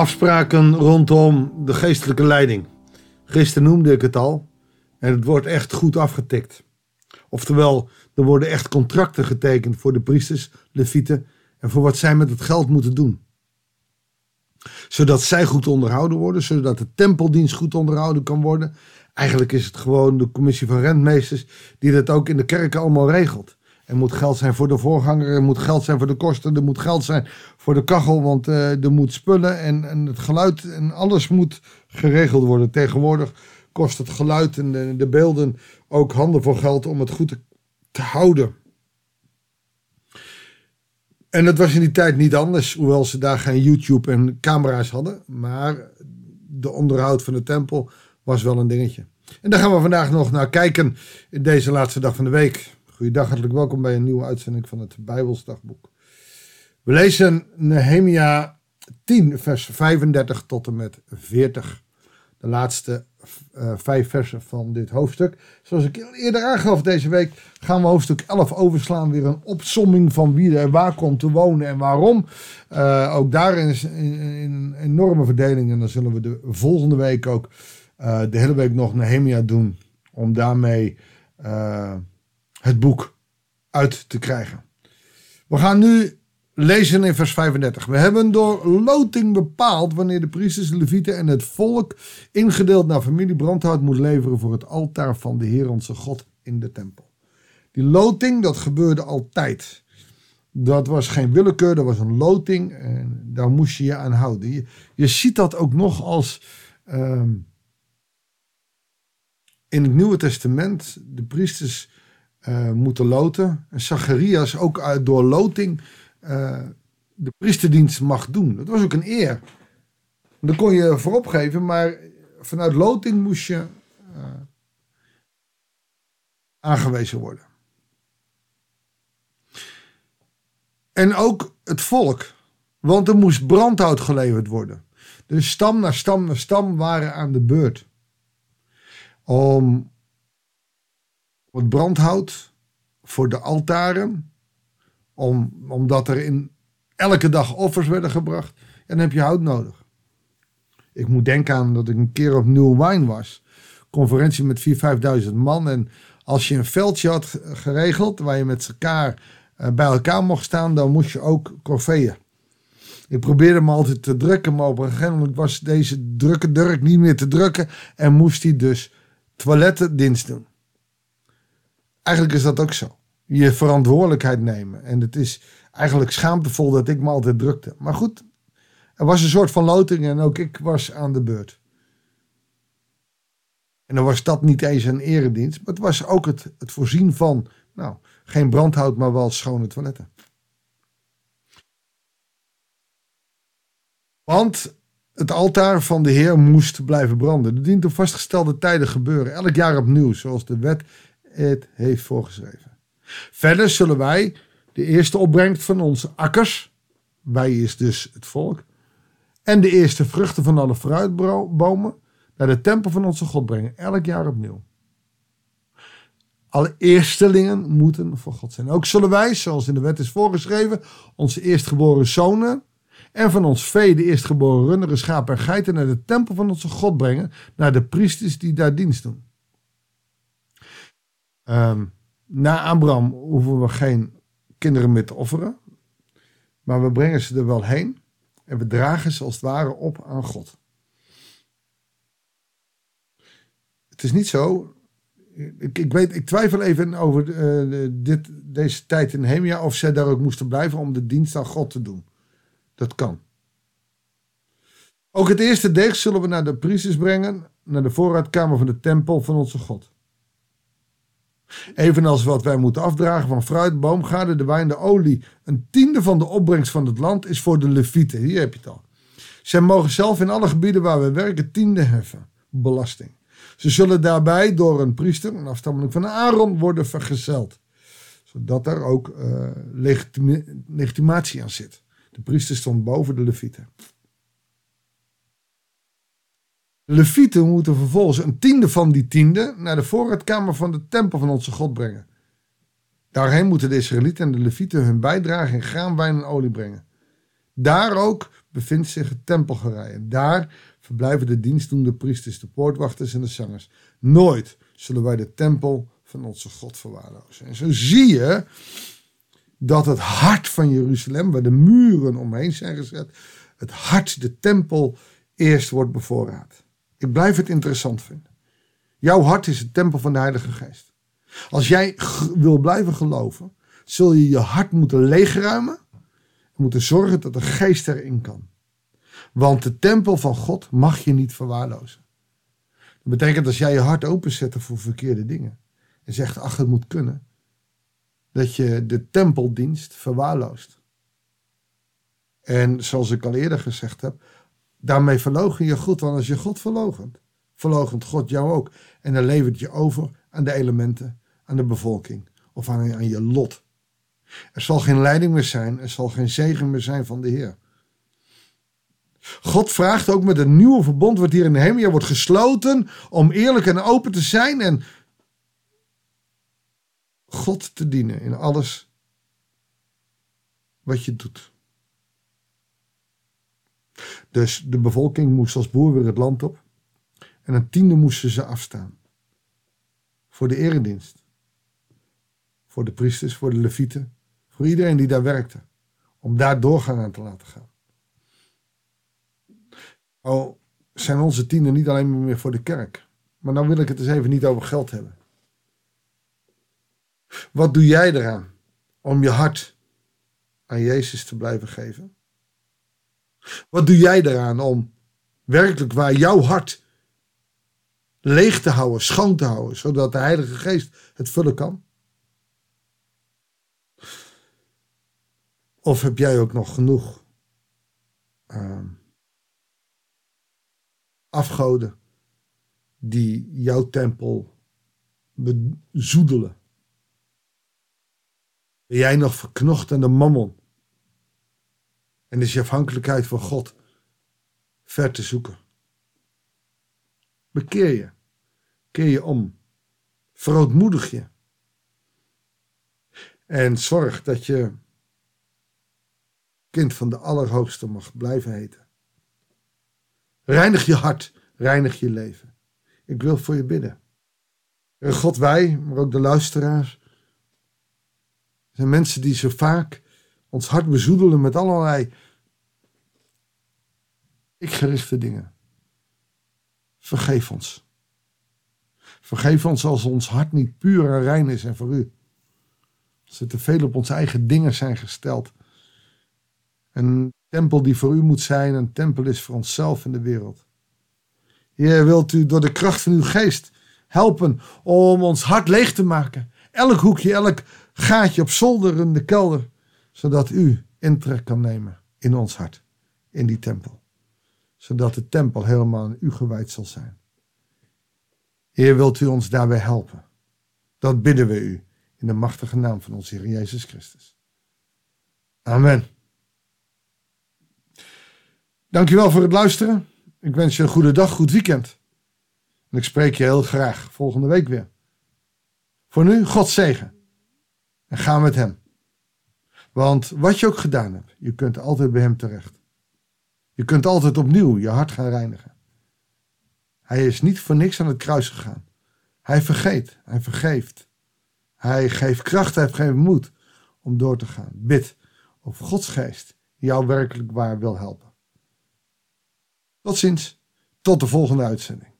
afspraken rondom de geestelijke leiding. Gisteren noemde ik het al. En het wordt echt goed afgetikt. Oftewel, er worden echt contracten getekend voor de priesters, levieten en voor wat zij met het geld moeten doen. Zodat zij goed onderhouden worden, zodat de tempeldienst goed onderhouden kan worden. Eigenlijk is het gewoon de commissie van rentmeesters die dat ook in de kerken allemaal regelt. Er moet geld zijn voor de voorganger, er moet geld zijn voor de kosten, er moet geld zijn voor de kachel, want uh, er moet spullen en, en het geluid en alles moet geregeld worden. Tegenwoordig kost het geluid en de, de beelden ook handen voor geld om het goed te, te houden. En dat was in die tijd niet anders, hoewel ze daar geen YouTube en camera's hadden. Maar de onderhoud van de tempel was wel een dingetje. En daar gaan we vandaag nog naar kijken in deze laatste dag van de week. Goeiedag, hartelijk welkom bij een nieuwe uitzending van het Bijbelsdagboek. We lezen Nehemia 10, vers 35 tot en met 40. De laatste uh, vijf versen van dit hoofdstuk. Zoals ik eerder aangaf deze week, gaan we hoofdstuk 11 overslaan. Weer een opsomming van wie er waar komt te wonen en waarom. Uh, ook daarin is een enorme verdeling. En dan zullen we de volgende week ook uh, de hele week nog Nehemia doen. Om daarmee het boek uit te krijgen. We gaan nu lezen in vers 35. We hebben door loting bepaald wanneer de priesters, levieten en het volk ingedeeld naar familie brandhout moet leveren voor het altaar van de Heer onze God in de tempel. Die loting, dat gebeurde altijd. Dat was geen willekeur, dat was een loting en daar moest je je aan houden. Je, je ziet dat ook nog als uh, in het Nieuwe Testament de priesters uh, moeten loten. En Zacharias ook uit, door loting uh, de priesterdienst mag doen. Dat was ook een eer. Dan kon je voorop geven, maar vanuit loting moest je aangewezen worden. En ook het volk, want er moest brandhout geleverd worden. Dus stam na stam na stam waren aan de beurt. Om het brandhout voor de altaren. Om, omdat er in elke dag offers werden gebracht. En dan heb je hout nodig. Ik moet denken aan dat ik een keer op New Wine was. Conferentie met 4.000, 5.000 man. En als je een veldje had geregeld waar je met elkaar eh, bij elkaar mocht staan, dan moest je ook corveeën. Ik probeerde me altijd te drukken, maar op een gegeven moment was deze drukke durk niet meer te drukken en moest hij dus toilettendienst doen. Eigenlijk is dat ook zo. Je verantwoordelijkheid nemen. En het is eigenlijk schaamtevol dat ik me altijd drukte. Maar goed, er was een soort van loting en ook ik was aan de beurt. En dan was dat niet eens een eredienst, maar het was ook het, het voorzien van, nou, geen brandhout, maar wel schone toiletten. Want het altaar van de Heer moest blijven branden. Dat dient op vastgestelde tijden gebeuren, elk jaar opnieuw, zoals de wet het heeft voorgeschreven. Verder zullen wij de eerste opbrengst van onze akkers, wij is dus het volk, en de eerste vruchten van alle fruitbomen naar de tempel van onze God brengen, elk jaar opnieuw. Alle eerstelingen moeten voor God zijn. Ook zullen wij, zoals in de wet is voorgeschreven, onze eerstgeboren zonen en van ons vee de eerstgeboren runderen, schapen en geiten naar de tempel van onze God brengen, naar de priesters die daar dienst doen. Um, na Abraham hoeven we geen kinderen meer te offeren. Maar we brengen ze er wel heen. En we dragen ze als het ware op aan God. Het is niet zo. Ik, ik, weet, ik twijfel even over uh, dit, deze tijd in Hemia. Of zij daar ook moesten blijven om de dienst aan God te doen. Dat kan. Ook het eerste deeg zullen we naar de priesters brengen. Naar de voorraadkamer van de tempel van onze God. Evenals wat wij moeten afdragen van fruit, boomgaarden, de wijn, de olie. Een tiende van de opbrengst van het land is voor de levieten. Hier heb je het al. Zij mogen zelf in alle gebieden waar we werken tiende heffen. Belasting. Ze zullen daarbij door een priester, een afstammeling van Aaron, worden vergezeld. Zodat er ook uh, legitimatie aan zit. De priester stond boven de levieten. Levieten moeten vervolgens een tiende van die tiende naar de voorraadkamer van de tempel van onze God brengen. Daarheen moeten de Israëlieten en de Levieten hun bijdrage in graan, wijn en olie brengen. Daar ook bevindt zich het tempelgerij. En daar verblijven de dienstdoende priesters, de poortwachters en de zangers. Nooit zullen wij de tempel van onze God verwaarlozen. En zo zie je dat het hart van Jeruzalem, waar de muren omheen zijn gezet, het hart, de tempel, eerst wordt bevoorraad. Ik blijf het interessant vinden. Jouw hart is het tempel van de Heilige Geest. Als jij wil blijven geloven, zul je je hart moeten leegruimen en moeten zorgen dat de geest erin kan. Want de tempel van God mag je niet verwaarlozen. Dat betekent als jij je hart openzet voor verkeerde dingen en zegt, ach, het moet kunnen, dat je de tempeldienst verwaarloost. En zoals ik al eerder gezegd heb, daarmee verlogen je God. Want als je God verlogent, verlogent God jou ook. En dan levert je over aan de elementen, aan de bevolking of aan, aan je lot. Er zal geen leiding meer zijn, er zal geen zegen meer zijn van de Heer. God vraagt ook met een nieuwe verbond, wat hier in Nehemia wordt gesloten, om eerlijk en open te zijn en God te dienen in alles wat je doet. Dus de bevolking moest als boer weer het land op en een tiende moesten ze afstaan. Voor de eredienst. Voor de priesters, voor de levieten, voor iedereen die daar werkte. Om daar doorgaan aan te laten gaan. Oh, zijn onze tienden niet alleen meer voor de kerk. Maar dan wil ik het eens even niet over geld hebben. Wat doe jij eraan om je hart aan Jezus te blijven geven? Wat doe jij eraan om werkelijk waar jouw hart leeg te houden, schoon te houden, zodat de Heilige Geest het vullen kan? Of heb jij ook nog genoeg uh, afgoden die jouw tempel bezoedelen? Ben jij nog verknocht aan de mammon? En is je afhankelijkheid van God ver te zoeken? Bekeer je. Keer je om. Verootmoedig je. En zorg dat je kind van de Allerhoogste mag blijven heten. Reinig je hart, reinig je leven. Ik wil voor je bidden. God, wij, maar ook de luisteraars, zijn mensen die zo vaak ons hart bezoedelen met allerlei ikgerichte dingen. Vergeef ons. Vergeef ons als ons hart niet puur en rein is en voor u. Als er te veel op onze eigen dingen zijn gesteld. Een tempel die voor u moet zijn, een tempel is voor onszelf in de wereld. Heer, wilt u door de kracht van uw geest helpen om ons hart leeg te maken. Elk hoekje, elk gaatje op zolder in de kelder, zodat u intrek kan nemen in ons hart, in die tempel. Zodat de tempel helemaal aan u gewijd zal zijn. Heer, wilt u ons daarbij helpen? Dat bidden we u in de machtige naam van onze Heer Jezus Christus. Amen. Dankjewel voor het luisteren. Ik wens je een goede dag, goed weekend. En ik spreek je heel graag volgende week weer. Voor nu, God zegen. En ga met Hem. Want wat je ook gedaan hebt, je kunt altijd bij Hem terecht. Je kunt altijd opnieuw je hart gaan reinigen. Hij is niet voor niks aan het kruis gegaan. Hij vergeet, hij vergeeft. Hij geeft kracht, hij geeft moed om door te gaan. Bid of Gods geest jou werkelijk waar wil helpen. Tot ziens, tot de volgende uitzending.